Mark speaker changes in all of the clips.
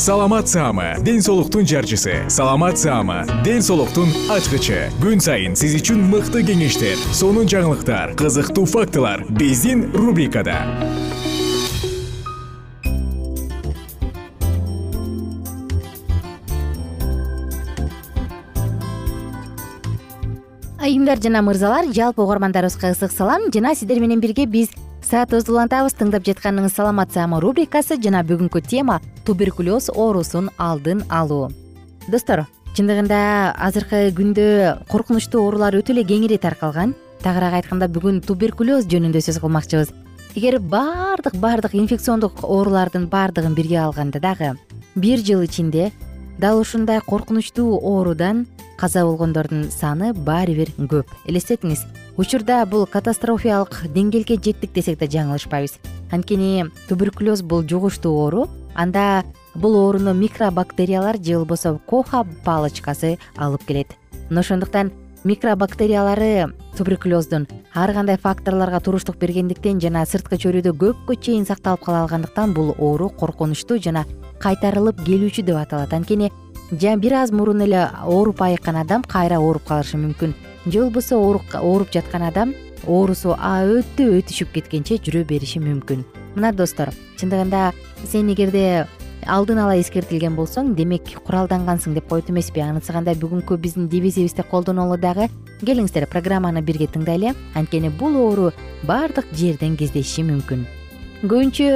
Speaker 1: саламат саама ден соолуктун жарчысы. Саламат саама ден соолуктун ачкычы. Күн сайын сиз үчүн мыкты кеңештер сонун жаңылыктар кызыктуу фактылар биздин рубрикада.
Speaker 2: Айымдар жана мырзалар жалпы угармандарыбызга ысык салам. Жана сиздер менен бирге биз саатыбызды улантабыз тыңдап жатканыңыз саламат саама рубрикасы жана бүгүнкү тема туберкулез оорусун алдын алуу. Достор чындыгында азыркы күндө коркунучтуу оорулар өтө эле кеңири таркалган. Тагыраак айтканда бүгүн туберкулез жөнүндө сөз кылмакчыбыз. Эгер баардык баардык инфекциондук оорулардын баардыгын бирге алганда дагы бир жыл ичинде дал ушундай коркунучтуу оорудан каза болгондордун саны баары бир көп. Элестетиңиз учурда бул катастрофиялык деңгээлге жеттик десек да жаңылышпайбыз. Анткени туберкулез бул жугуштуу оору анда бул ооруну микробактериялар же болбосо коха палочкасы алып келет. Мына ошондуктан микробактериялары туберкулездун ар кандай факторлорго туруштук бергендиктен жана сырткы чөйрөдө көпкө чейин сакталып кала алгандыктан бул оору коркунучтуу жана кайтарылып келүүчү деп аталат. Анткени бир аз мурун эле ооруп айыккан адам кайра ооруп калышы мүмкүн же болбосо ооруп жаткан адам оорусу өтө өтүшүп кеткенче жүрө бериши мүмкүн. Мына достор чындыгында сен эгерде алдын ала эскертилген болсоң демек куралдангансың деп коет эмеспи. Анысы кандай? Бүгүнкү биздин девизибизди колдонолу дагы. Келиңиздер программаны бирге тыңдайлы. Анткени бул оору баардык жерден кездешиши мүмкүн. Көбүнчө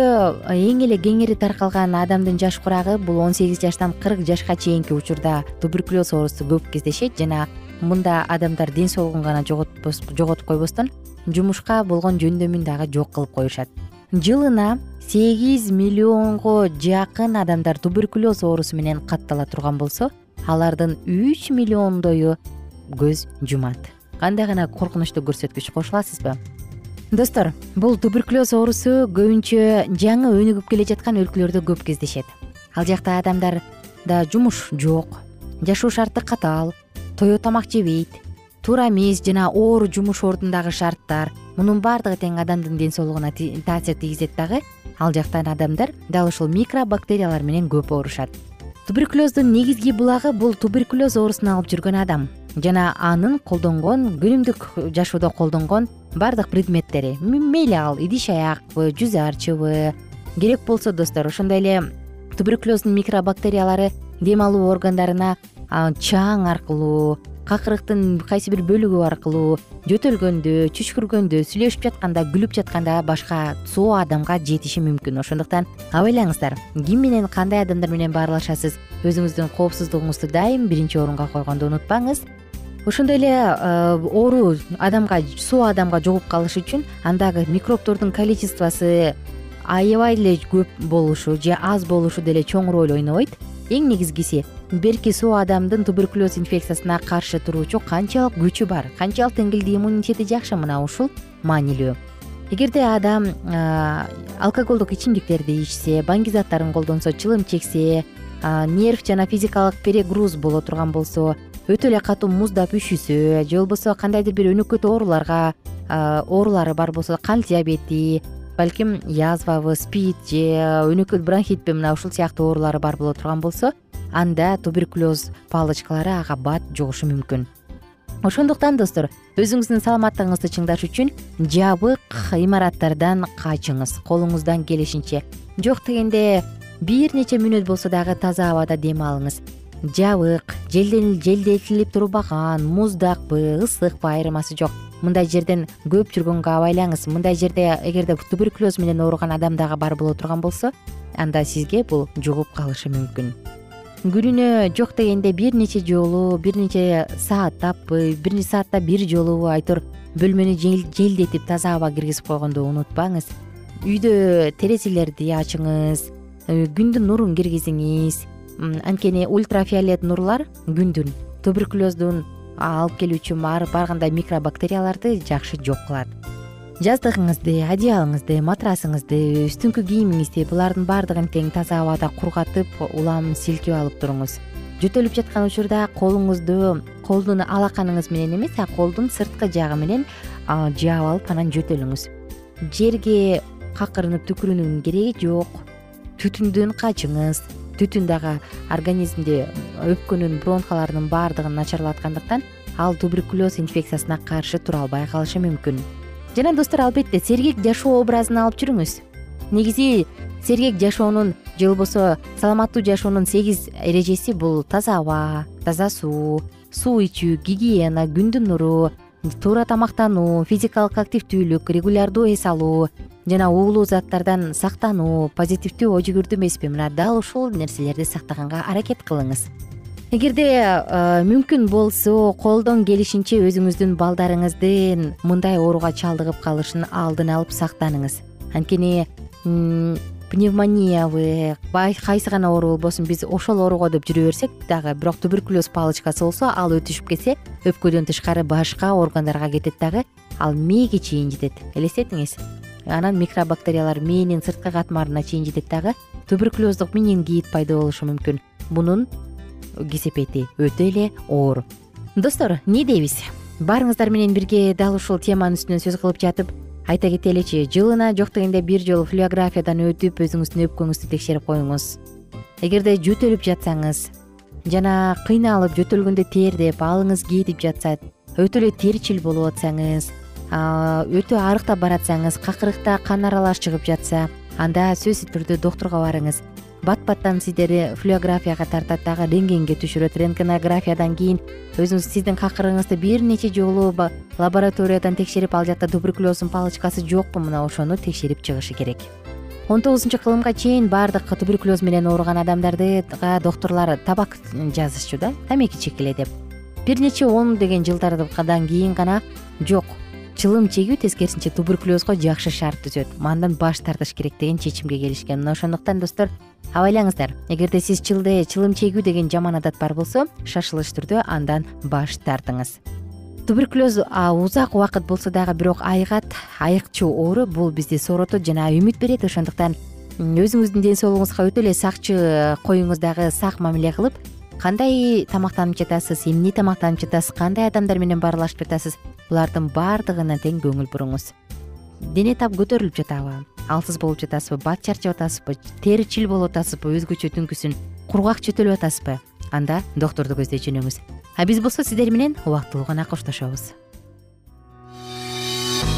Speaker 2: эң эле кеңири таркалган адамдын жаш курагы бул он сегиз жаштан кырк жашка чейинки учурда туберкулез оорусу көп кездешет жана мында адамдар ден соолугун гана жоготуп койбостон жумушка болгон жөндөмүн дагы жок кылып коюшат. Жылына сегиз миллионго жакын адамдар туберкулез оорусу менен каттала турган болсо алардын үч миллиондою көз жумат. Кандай гана коркунучтуу көрсөткүч кошуласызбы достор бул туберкулез оорусу көбүнчө жаңы өнүгүп келе жаткан өлкөлөрдө көп кездешет. Ал жакта адамдарда жумуш жок жашоо шарты катаал тоё тамак жебейт туура мез жана оор жумуш ордундагы шарттар мунун баардыгы тең адамдын ден соолугуна таасир тийгизет дагы ал жактан адамдар дал ушул микробактериялар менен көп оорушат туберкулездун негизги булагы бул туберкулез оорусун алып жүргөн адам жана анын колдонгон күнүмдүк жашоодо колдонгон баардык предметтери мейли ал идиш аякпы жүз арчыбы. Керек болсо достор ошондой эле туберкулездун микробактериялары дем алуу органдарына чаң аркылуу какырыктын кайсы бир бөлүгү аркылуу жөтөлгөндө чүчкүргөндө сүйлөшүп жатканда күлүп жатканда башка соо адамга жетиши мүмкүн. Ошондуктан абайлаңыздар ким менен кандай адамдар менен баарлашасыз өзүңүздүн коопсуздугуңузду дайым биринчи орунга койгонду унутпаңыз. Ошондой эле оору адамга соо адамга жугуп калыш үчүн андагы микробтордун количествосу аябай эле көп болушу же аз болушу деле чоң роль ойнобойт. Эң негизгиси берки соо адамдын туберкулез инфекциясына каршы туруучу канчалык күчү бар? Канчалык деңгээлде иммунитети жакшы мына ушул маанилүү? Эгерде адам алкоголдук ичимдиктерди ичсе баңги заттарын колдонсо чылым чексе нерв жана физикалык перегруз боло турган болсо өтө эле катуу муздап үшүсө же болбосо кандайдыр бир өнөкөт ооруларга оорулары бар болсо кант диабети балким язвабы спид же өнөкөт бронхитпи мына ушул сыяктуу оорулары бар боло турган болсо анда туберкулез палочкалары ага бат жугушу мүмкүн. Ошондуктан достор өзүңүздүн саламаттыгыңызды чыңдаш үчүн жабык имараттардан качыңыз колуңуздан келишинче. Жок дегенде бир нече мүнөт болсо дагы таза абада дем алыңыз. Жабык желдетилип турбаган муздакпы ысыкпы айырмасы жок. Мындай жерден көп жүргөнгө абайлаңыз. Мындай жерде эгерде туберкулез менен ооруган адам дагы бар боло турган болсо анда сизге бул жугуп калышы мүмкүн күнүнө жок дегенде бир нече жолу бир нече сааттаппы бир саатта бир жолубу айтор бөлмөнү желдетип таза аба киргизип койгонду унутпаңыз. Үйдө терезелерди ачыңыз э, күндүн нурун киргизиңиз. Анткени ультрафиолет нурлар күндүн туберкулездун алып келүүчү ар кандай микробактерияларды жакшы жок кылат жаздыгыңызды одеялыңызды матрасыңызды үстүңкү кийимиңизди булардын баардыгын тең таза абада кургатып улам силкип алып туруңуз. Жөтөлүп жаткан учурда колуңузду колдун алаканыңыз менен эмес а колдун сырткы жагы менен жаап алып анан жөтөлүңүз. Жерге какырынып түкүрүүнүн кереги жок. Түтүндөн качыңыз түтүн дагы организмде өпкөнүн бронхаларынын баардыгын начарлаткандыктан ал туберкулез инфекциясына каршы тура албай калышы мүмкүн жана достор албетте сергек жашоо образын алып жүрүңүз. Негизи сергек жашоонун же болбосо саламаттуу жашоонун сегиз эрежеси бул таза аба таза суу суу ичүү гигиена күндүн нуру туура тамактануу физикалык активдүүлүк регулярдуу эс алуу жана уулуу заттардан сактануу позитивдүү ой жүгүртүү эмеспи. Мына дал ушул нерселерди сактаганга аракет кылыңыз эгерде э, мүмкүн болсо колдон келишинче өзүңүздүн балдарыңыздын мындай ооруга чалдыгып калышын алдын алып сактаныңыз. Анткени пневмониябы кайсы гана оору болбосун биз ошол ооруго деп жүрө берсек дагы бирок туберкулез палочкасы болсо ал өтүшүп кетсе өпкөдөн тышкары башка органдарга кетет дагы ал мээге чейин жетет. Элестетиңиз. Анан микробактериялар мээнин сырткы катмарына чейин жетет дагы туберкулездук менингит пайда болушу мүмкүн. Мунун кесепети өтө эле оор. Достор эмне дейбиз? Баарыңыздар менен бирге дал ушул теманын үстүнөн сөз кылып жатып айта кетеличи жылына жок дегенде бир жолу флюографиядан өтүп өзүңүздүн өпкөңүздү текшерип коюңуз. Эгерде жөтөлүп жатсаңыз жана кыйналып жөтөлгөндө тердеп алыңыз кетип жатса өтө эле терчил болуп атсаңыз өтө арыктап баратсаңыз какырыкта кан аралаш чыгып жатса анда сөзсүз түрдө доктурга барыңыз бат баттан сиздерди флюографияга тартат дагы рентгенге түшүрөт. Рентгенографиядан кийин өзүңүз сиздин какырыгыңызды бир нече жолу лабораториядан текшерип ал жакта туберкулездун палочкасы жокпу мына ошону текшерип чыгышы керек. Он тогузунчу кылымга чейин баардык туберкулез менен ооруган адамдардыга доктурлар табак жазышчу да тамеки чегиле деп. Бир нече он деген жылдардан кийин гана жок чылым чегүү тескерисинче туберкулезго жакшы шарт түзөт. Андан баш тартыш керек деген чечимге келишкен. Мына ошондуктан достор абайлаңыздар эгерде сиз чылде чылым чегүү деген жаман адат бар болсо шашылыш түрдө андан баш тартыңыз. Туберкулез узак убакыт болсо дагы бирок айыгат айыкчу оору бул бизди сооротот жана үмүт берет. Ошондуктан өзүңүздүн ден соолугуңузга өтө эле сакчы коюңуз дагы сак мамиле кылып кандай тамактанып жатасыз эмне тамактанып жатасыз кандай адамдар менен баарлашып жатасыз булардын баардыгына тең көңүл буруңуз. Дене тап көтөрүлүп жатабы алсыз болуп жатасызбы бат чарчап атасызбы теричил болуп атасызбы өзгөчө түнкүсүн кургак жөтөлүп атасызбы анда доктурду көздөй жөнөңүз а биз болсо сиздер менен убактылуу гана коштошобуз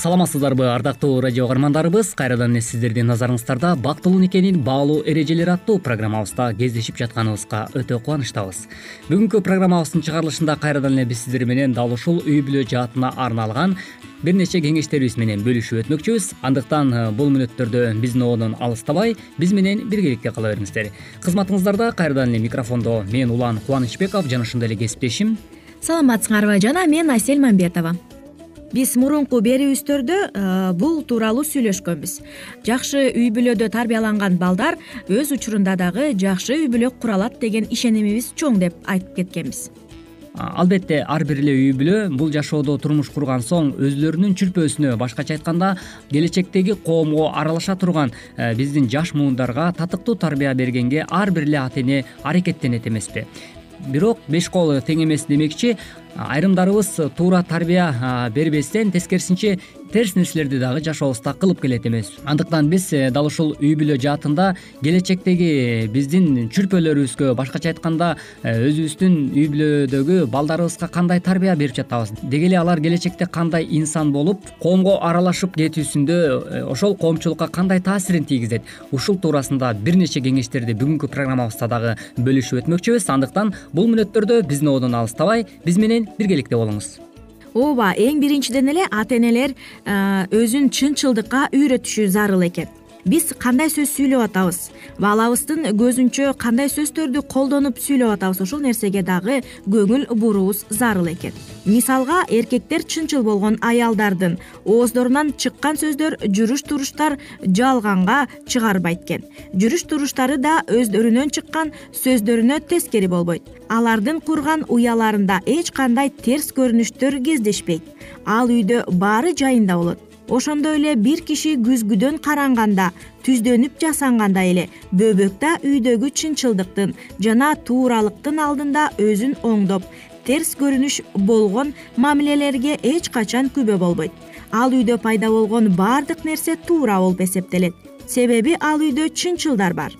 Speaker 3: саламатсыздарбы ардактуу радио каармандарыбыз. Кайрадан эле сиздердин назарыңыздарда бактылуу никенин баалуу эрежелери аттуу программабызда кездешип жатканыбызга өтө кубанычтабыз. Бүгүнкү программабыздын чыгарылышында кайрадан эле биз сиздер менен дал ушул үй бүлө жаатына арналган бир нече кеңештерибиз менен бөлүшүп өтмөкчүбүз. Андыктан э, бул мүнөттөрдө биздин одон алыстабай биз менен биргеликте кала бериңиздер. Кызматыңыздарда кайрадан эле микрофондо мен улан кубанычбеков жана ошондой эле кесиптешим.
Speaker 4: Саламатсыңарбы жана мен асель мамбетова биз мурунку берүүбүздөрдө э, бул тууралуу сүйлөшкөнбүз. Жакшы үй бүлөдө тарбияланган балдар өз учурунда дагы жакшы үй бүлө кура алат деген ишенимибиз чоң деп айтып кеткенбиз.
Speaker 3: Албетте ар бир эле үй бүлө бул жашоодо турмуш курган соң өзүлөрүнүн чүрпөсүнө башкача айтканда келечектеги коомго аралаша турган э, биздин жаш муундарга татыктуу тарбия бергенге ар бир эле ата эне аракеттенет эмеспи. Бирок беш кол тең эмес демекчи айрымдарыбыз туура тарбия бербестен тескерисинче терс нерселерди дагы жашообузда кылып келет эмеспиз андыктан биз э, дал ушул үй бүлө жаатында келечектеги биздин чүрпөлөрүбүзгө башкача айтканда э, өзүбүздүн үй бүлөдөгү балдарыбызга кандай тарбия берип жатабыз? Деги эле алар келечекте кандай инсан болуп коомго аралашып кетүүсүндө э, ошол коомчулукка кандай таасирин тийгизет? Ушул туурасында бир нече кеңештерди бүгүнкү программабызда дагы бөлүшүп өтмөкчүбүз. Андыктан бул мүнөттөрдө биздин одон алыстабай биз менен биргеликте болуңуз.
Speaker 4: Ооба эң биринчиден эле ата энелер өзүн чынчылдыкка үйрөтүшү зарыл экен биз кандай сөз сүйлөп атабыз? Балабыздын көзүнчө кандай сөздөрдү колдонуп сүйлөп атабыз ошол нерсеге дагы көңүл буруубуз зарыл экен. Мисалга эркектер чынчыл болгон аялдардын ооздорунан чыккан сөздөр жүрүш туруштар жалганга чыгарбайт экен. Жүрүш туруштары да өздөрүнөн чыккан сөздөрүнө тескери болбойт. Алардын курган уяларында эч кандай терс көрүнүштөр кездешпейт. Ал үйдө баары жайында болот ошондой эле бир киши күзгүдөн каранганда түздөнүп жасангандай эле бөбөк да үйдөгү чынчылдыктын жана тууралыктын алдында өзүн оңдоп терс көрүнүш болгон мамилелерге эч качан күбө болбойт. Ал үйдө пайда болгон баардык нерсе туура болуп эсептелет. Себеби ал үйдө чынчылдар бар.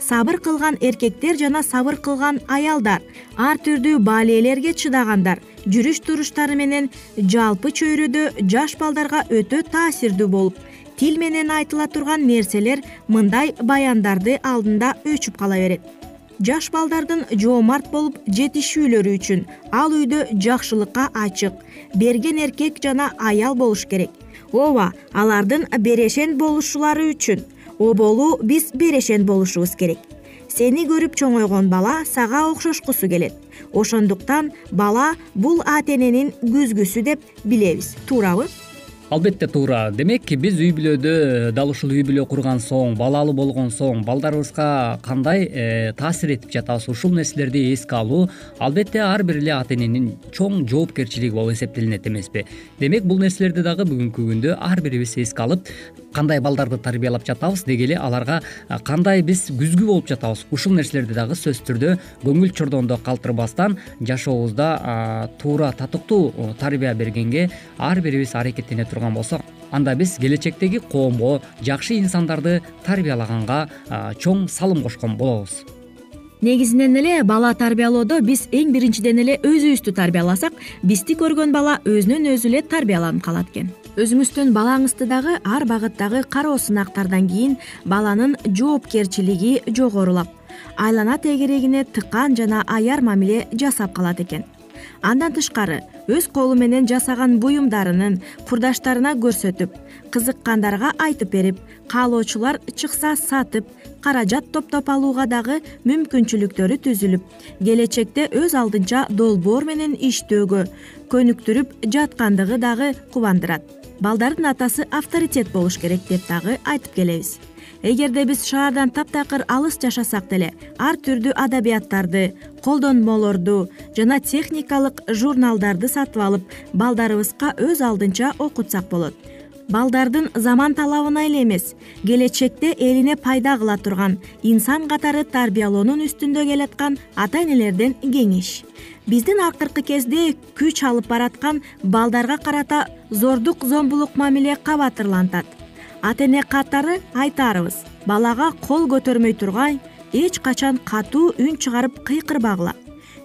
Speaker 4: Сабыр кылган эркектер жана сабыр кылган аялдар ар түрдүү баалээлерге чыдагандар жүрүш туруштары менен жалпы чөйрөдө жаш балдарга өтө таасирдүү болуп тил менен айтыла турган нерселер мындай баяндарды алдында өчүп кала берет. Жаш балдардын жоомарт болуп жетишүүлөрү үчүн ал үйдө жакшылыкка ачык берген эркек жана аял болуш керек. Ооба алардын берешен болушулары үчүн. Оболу биз берешен болушубуз керек сени көрүп чоңойгон бала сага окшошкусу келет. Ошондуктан бала бул ата эненин күзгүсү деп билебиз. Туурабы?
Speaker 3: Албетте туура. Демек биз үй бүлөдө дал ушул үй бүлө курган соң балалуу болгон соң балдарыбызга кандай э, таасир этип жатабыз? Ушул нерселерди эске алуу албетте ар бир эле ата эненин чоң жоопкерчилиги болуп эсептелинет эмеспи. Демек бул нерселерди дагы бүгүнкү күндө ар бирибиз эске алып кандай балдарды тарбиялап жатабыз деги эле аларга кандай биз күзгү болуп жатабыз. Ушул нерселерди дагы сөзсүз түрдө көңүл чордондо калтырбастан жашообузда туура татыктуу тарбия бергенге ар бирибиз аракеттене турган болсок анда биз келечектеги коомго жакшы инсандарды тарбиялаганга чоң салым кошкон болобуз.
Speaker 4: Негизинен эле бала тарбиялоодо биз эң биринчиден эле өзүбүздү тарбияласак бизди көргөн бала өзүнөн өзү эле тарбияланып калат экен өзүңүздүн балаңызды дагы ар багыттагы кароо сынактардан кийин баланын жоопкерчилиги жогорулап айлана тегерегине тыкан жана аяр мамиле жасап калат экен. Андан тышкары өз колу менен жасаган буюмдарынын курдаштарына көрсөтүп кызыккандарга айтып берип каалоочулар чыкса сатып каражат топтоп алууга дагы мүмкүнчүлүктөрү түзүлүп келечекте өз алдынча долбоор менен иштөөгө көнүктүрүп жаткандыгы дагы кубандырат балдардын атасы авторитет болуш керек деп дагы айтып келебиз. Эгерде биз шаардан таптакыр алыс жашасак деле ар түрдүү адабияттарды колдонмолорду жана техникалык журналдарды сатып алып балдарыбызга өз алдынча окутсак болот балдардын заман талабына эле эмес келечекте элине пайда кыла турган инсан катары тарбиялоонун үстүндө келаткан ата энелерден кеңеш. Биздин акыркы кезде күч алып бараткан балдарга карата зордук зомбулук мамиле кабатырлантат. Ата эне катары айтаарыбыз балага кол көтөрмөй тургай эч качан катуу үн чыгарып кыйкырбагыла.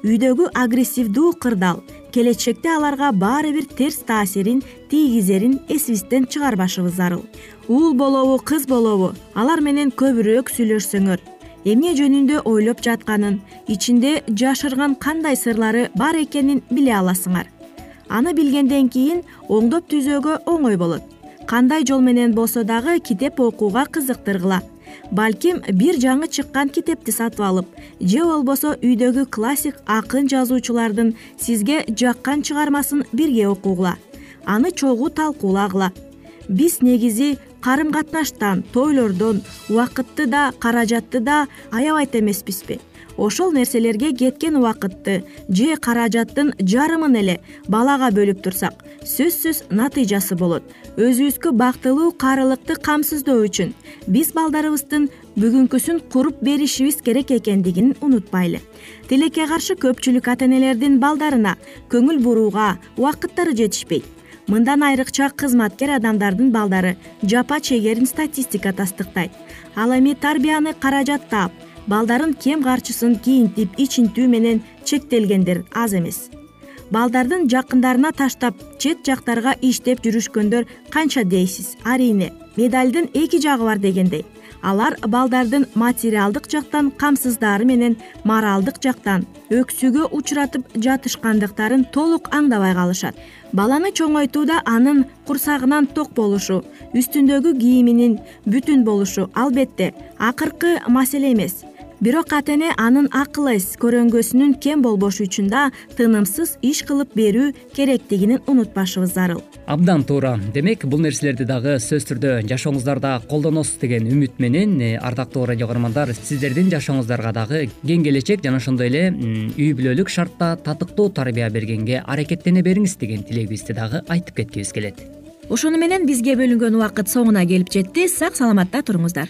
Speaker 4: Үйдөгү агрессивдүү кырдаал келечекте аларга баары бир терс таасирин тийгизерин эсибизден чыгарбашыбыз зарыл уул болобу кыз болобу алар менен көбүрөөк сүйлөшсөңөр. Эмне жөнүндө ойлоп жатканын ичинде жашырган кандай сырлары бар экенин биле аласыңар. Аны билгенден кийин оңдоп түзөөгө оңой болот. Кандай жол менен болсо дагы китеп окууга кызыктыргыла балким бир жаңы чыккан китепти сатып алып же болбосо үйдөгү классик акын жазуучулардын сизге жаккан чыгармасын бирге окугула аны чогуу талкуулагыла биз негизи карым катнаштан тойлордон убакытты да каражатты да аябайт эмеспизби ошол нерселерге кеткен убакытты же каражаттын жарымын эле балага бөлүп турсак сөзсүз натыйжасы болот. Өзүбүзгө бактылуу карылыкты камсыздоо үчүн биз балдарыбыздын бүгүнкүсүн куруп беришибиз керек экендигин унутпайлы. Тилекке каршы көпчүлүк ата энелердин балдарына көңүл бурууга убакыттары жетишпейт. Мындан айрыкча кызматкер адамдардын балдары жапа чегерин статистика тастыктайт. Ал эми тарбияны каражаттап балдарын кем карчысын кийинтип ичинтүү менен чектелгендер аз эмес. Балдардын жакындарына таштап чет жактарга иштеп жүрүшкөндөр канча дейсиз? Арийне медалдын эки жагы бар дегендей. Алар балдардын материалдык жактан камсыздаары менен моралдык жактан өксүүгө учуратып жатышкандыктарын толук аңдабай калышат. Баланы чоңойтууда анын курсагынан ток болушу үстүндөгү кийиминин бүтүн болушу албетте. Акыркы маселе эмес бирок ата эне анын акыл эс көрөңгөсүнүн кем болбошу үчүн да тынымсыз иш кылып берүү керектигин унутпашыбыз зарыл.
Speaker 3: Абдан туура. Демек бул нерселерди дагы сөзсүз түрдө жашооңуздарда колдоносуз деген үмүт менен э, ардактуу радио кагармандар сиздердин жашооңуздарга дагы кең келечек жана ошондой эле үй бүлөлүк шартта татыктуу тарбия бергенге аракеттене бериңиз деген тилегибизди дагы айтып кеткибиз келет.
Speaker 4: Ошону менен бизге бөлүнгөн убакыт соңуна келип жетти. Сак саламатта туруңуздар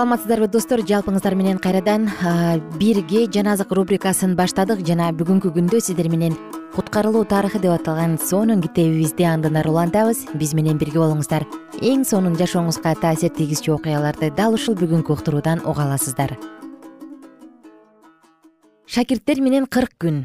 Speaker 2: саламатсыздарбы достор? Жалпыңыздар менен кайрадан бирге жан азык рубрикасын баштадык. Жана бүгүнкү күндө сиздер менен куткарылуу тарыхы деп аталган сонун китебибизди андан ары улантабыз биз менен бирге болуңуздар. Эң сонун жашооңузга таасир тийгизчү окуяларды дал ушул бүгүнкү уктуруудан уга аласыздар. Шакирттер менен кырк күн.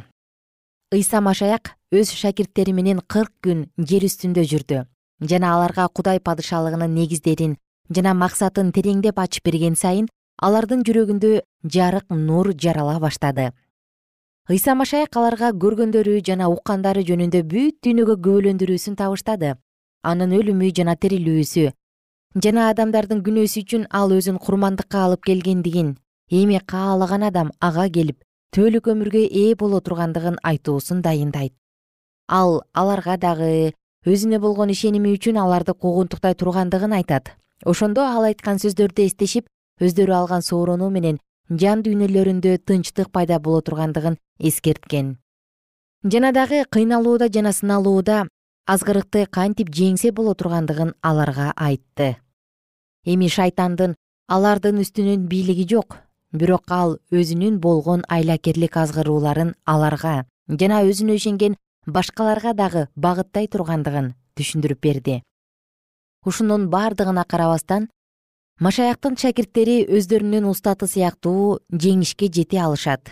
Speaker 2: Ыйса машаяк өз шакирттери менен кырк күн жер үстүндө жүрдү. Жана аларга кудай падышалыгынын негиздерин жана максатын тереңдеп ачып берген сайын алардын жүрөгүндө жарык нур жарала баштады. Ыйса машаяк аларга көргөндөрү жана уккандары жөнүндө бүт дүйнөгө күбөлөндүрүүсүн табыштады. Анын өлүмү жана тирилүүсү жана адамдардын күнөөсү үчүн ал өзүн курмандыкка алып келгендигин эми каалаган адам ага келип түбөлүк өмүргө ээ боло тургандыгын айтуусун дайындайт. Ал аларга дагы өзүнө болгон ишеними үчүн аларды куугунтуктай тургандыгын айтат ошондо ал айткан сөздөрдү эстешип өздөрү алган сооронуу менен жан дүйнөлөрүндө тынчтык пайда боло тургандыгын эскерткен. Жана дагы кыйналууда жана сыналууда азгырыкты кантип жеңсе боло тургандыгын аларга айтты. Эми шайтандын алардын үстүнөн бийлиги жок бирок ал өзүнүн болгон айлакерлик азгырууларын аларга жана өзүнө ишенген башкаларга дагы багыттай тургандыгын түшүндүрүп берди ушунун бардыгына карабастан машаяктын шакирттери өздөрүнүн устаты сыяктуу жеңишке жете алышат.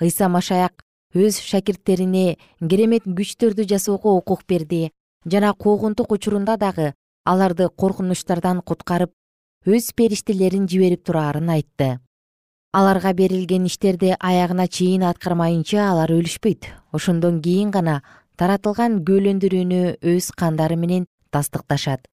Speaker 2: Ыйса машаяк өз шакирттерине керемет күчтөрдү жасоого укук берди жана куугунтук учурунда дагы аларды коркунучтардан куткарып өз периштелерин жиберип тураарын айтты. Аларга берилген иштерди аягына чейин аткармайынча алар өлүшпөйт. Ошондон кийин гана таратылган күбөлөндүрүүнү өз кандары менен тастыкташат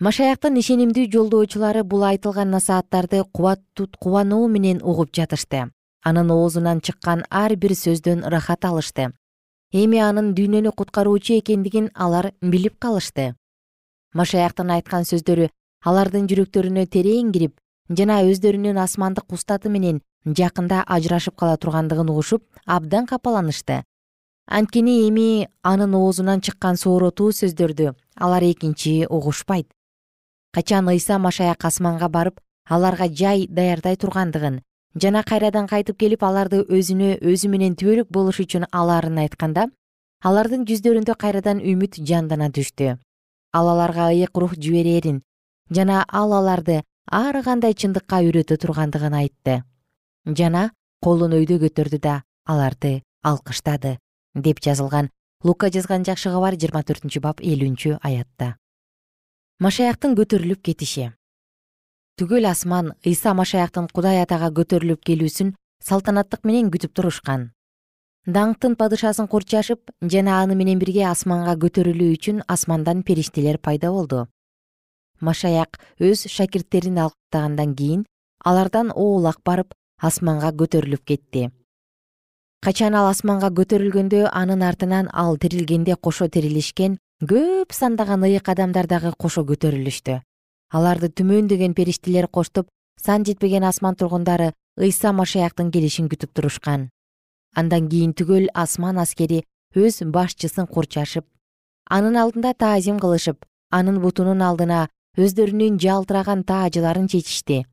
Speaker 2: машаяктын ишенимдүү жолдоочулары бул айтылган насааттарды кубануу менен угуп жатышты. Анын оозунан чыккан ар бир сөздөн ырахат алышты. Эми анын дүйнөнү куткаруучу экендигин алар билип калышты. Машаяктын айткан сөздөрү алардын жүрөктөрүнө терең кирип жана өздөрүнүн асмандык устаты менен жакында ажырашып кала тургандыгын угушуп абдан капаланышты. Анткени эми анын оозунан чыккан сооротуу сөздөрдү алар экинчи угушпайт качан ыйса машаяк асманга барып аларга жай даярдай тургандыгын жана кайрадан кайтып келип аларды өзүнө өзү менен түбөлүк болуш үчүн алаарын айтканда алардын жүздөрүндө кайрадан үмүт жандана түштү. Ал аларга ыйык рух жиберерин жана ал аларды ар кандай чындыкка үйрөтө тургандыгын айтты. Жана колун өйдө көтөрдү да аларды алкыштады деп жазылган лука жазган жакшы кабар жыйырма төртүнчү бап элүүнчү аятта машаяктын көтөрүлүп кетиши. Түгөл асман ыйса машаяктын кудай атага көтөрүлүп келүүсүн салтанаттык менен күтүп турушкан. Даңктын падышасын курчашып жана аны менен бирге асманга көтөрүлүү үчүн асмандан периштелер пайда болду. Машаяк өз шакирттерин алктагандан кийин алардан оолак барып асманга көтөрүлүп кетти. Качан ал асманга көтөрүлгөндө анын артынан ал тирилгенде кошо тирилишкен көп сандаган ыйык адамдар дагы кошо көтөрүлүштү. Аларды түмөндөгөн периштелер коштоп сан жетпеген асман тургундары ыйса машаяктын келишин күтүп турушкан. Андан кийин түгөл асман аскери өз башчысын курчашып анын алдында таазим кылышып анын бутунун алдына өздөрүнүн жалтыраган таажыларын чечишти.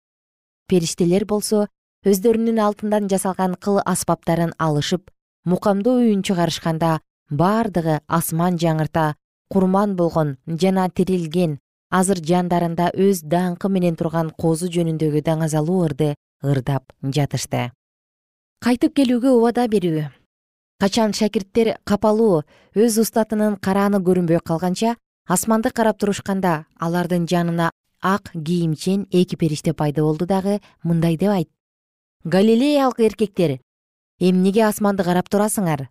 Speaker 2: Периштелер болсо өздөрүнүн алтындан жасалган кыл аспаптарын алышып мукамдуу үн чыгарышканда бардыгы асман жаңырта курман болгон жана тирилген азыр жандарында өз даңкы менен турган козу жөнүндөгү даңазалуу ырды ырдап жатышты. Кайтып келүүгө убада берүү. Качан шакирттер капалуу өз устатынын карааны көрүнбөй калганча асманды карап турушканда алардын жанына ак кийимчен эки периште пайда болду дагы мындай деп айтты галилеялык эркектер эмнеге асманды карап турасыңар?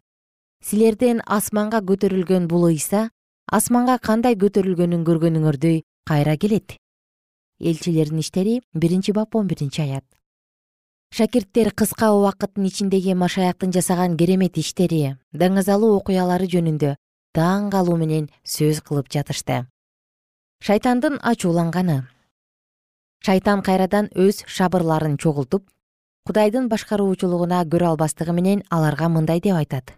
Speaker 2: Силерден асманга көтөрүлгөн бул ыйса асманга кандай көтөрүлгөнүн көргөнүңөрдөй кайра келет. Элчилердин иштери биринчи бап он биринчи аят. Шакирттер кыска убакыттын ичиндеги машаяктын жасаган керемет иштери даңазалуу окуялары жөнүндө таң калуу менен сөз кылып жатышты. Шайтандын ачууланганы. Шайтан кайрадан өз шабырларын чогултуп кудайдын башкаруучулугуна көрө албастыгы менен аларга мындай деп айтат.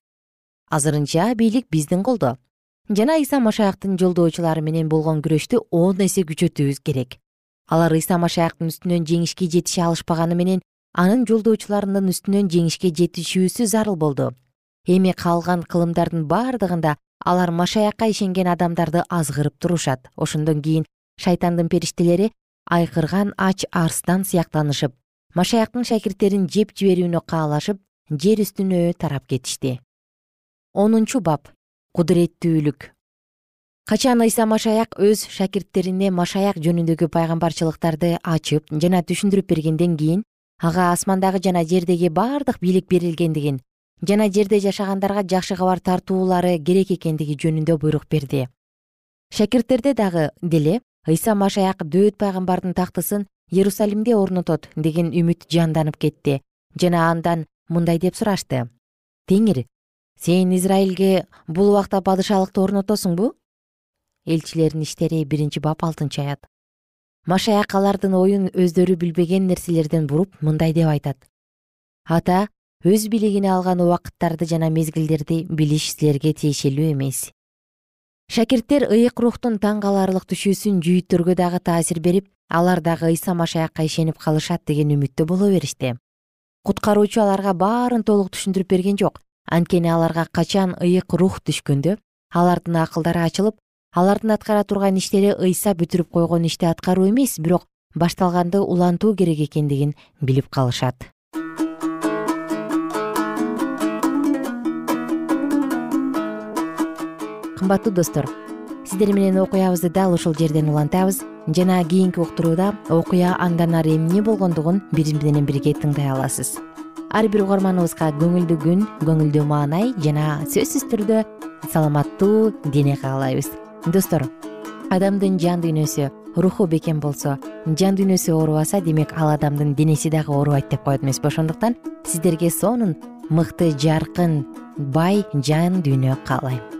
Speaker 2: Азырынча бийлик биздин колдо жана ыйса машаяктын жолдоочулары менен болгон күрөштү он эсе күчөтүүбүз керек. Алар ыйса машаяктын үстүнөн жеңишке жетише алышпаганы менен анын жолдоочуларынын үстүнөн жеңишке жетишүүсү зарыл болду. Эми калган кылымдардын бардыгында алар машаякка ишенген адамдарды азгырып турушат. Ошондон кийин шайтандын периштелери айкырган ач арстан сыяктанышып машаяктын шакирттерин жеп жиберүүнү каалашып жер үстүнө тарап кетишти. Онунчу бап кудуреттүүлүк. Качан ыйса машаяк өз шакирттерине машаяк жөнүндөгү пайгамбарчылыктарды ачып жана түшүндүрүп бергенден кийин ага асмандагы жана жердеги бардык бийлик берилгендигин жана жерде жашагандарга жакшы кабар тартуулары керек экендиги жөнүндө буйрук берди. Шакирттерде дагы деле ыйса машаяк дөөт пайгамбардын тактысын иерусалимде орнотот деген үмүт жанданып кетти жана андан мындай деп сурашты. Теңир сен израилге бул убакта падышалыкты орнотосуңбу? Элчилердин иштери биринчи бап алтынчы аят. Машаяк алардын оюн өздөрү билбеген нерселерден буруп мындай деп айтат. Ата өз бийлигине алган убакыттарды жана мезгилдерди билиш силерге тиешелүү эмес. Шакирттер ыйык рухтун таң каларлык түшүүсүн жүйүттөргө дагы таасир берип алар дагы ыйса машаякка ишенип калышат деген үмүттө боло беришти. Куткаруучу аларга баарын толук түшүндүрүп берген жок анткени аларга качан ыйык рух түшкөндө алардын акылдары ачылып алардын аткара турган иштери ыйса бүтүрүп койгон ишти аткаруу эмес бирок башталганды улантуу керек экендигин билип калышат. Кымбаттуу достор сиздер менен окуябызды дал ушул жерден улантабыз. Жана кийинки уктурууда окуя андан ары эмне болгондугун биз менен бирге тыңдай аласыз. Ар бир угарманыбызга көңүлдүү күн көңүлдүү маанай жана сөзсүз түрдө саламаттуу дене каалайбыз. Достор адамдын жан дүйнөсү руху бекем болсо жан дүйнөсү оорубаса демек ал адамдын денеси дагы оорубайт деп коет эмеспи ошондуктан сиздерге сонун мыкты жаркын бай жан дүйнө каалайм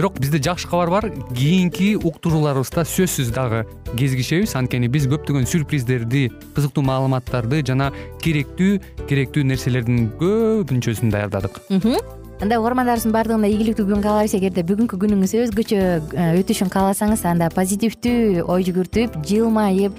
Speaker 5: бирок бизде жакшы кабар бар. Кийинки уктурууларыбызда сөзсүз дагы кезигишебиз. Анткени биз көптөгөн сюрприздерди кызыктуу маалыматтарды жана керектүү керектүү нерселердин көбүнчөсүн даярдадык.
Speaker 2: Анда угармандарыбыздын баардыгына ийгиликтүү күн каалайбыз эгерде бүгүнкү күнүңүз өзгөчө э, өтүшүн кааласаңыз анда позитивдүү ой жүгүртүп жылмайып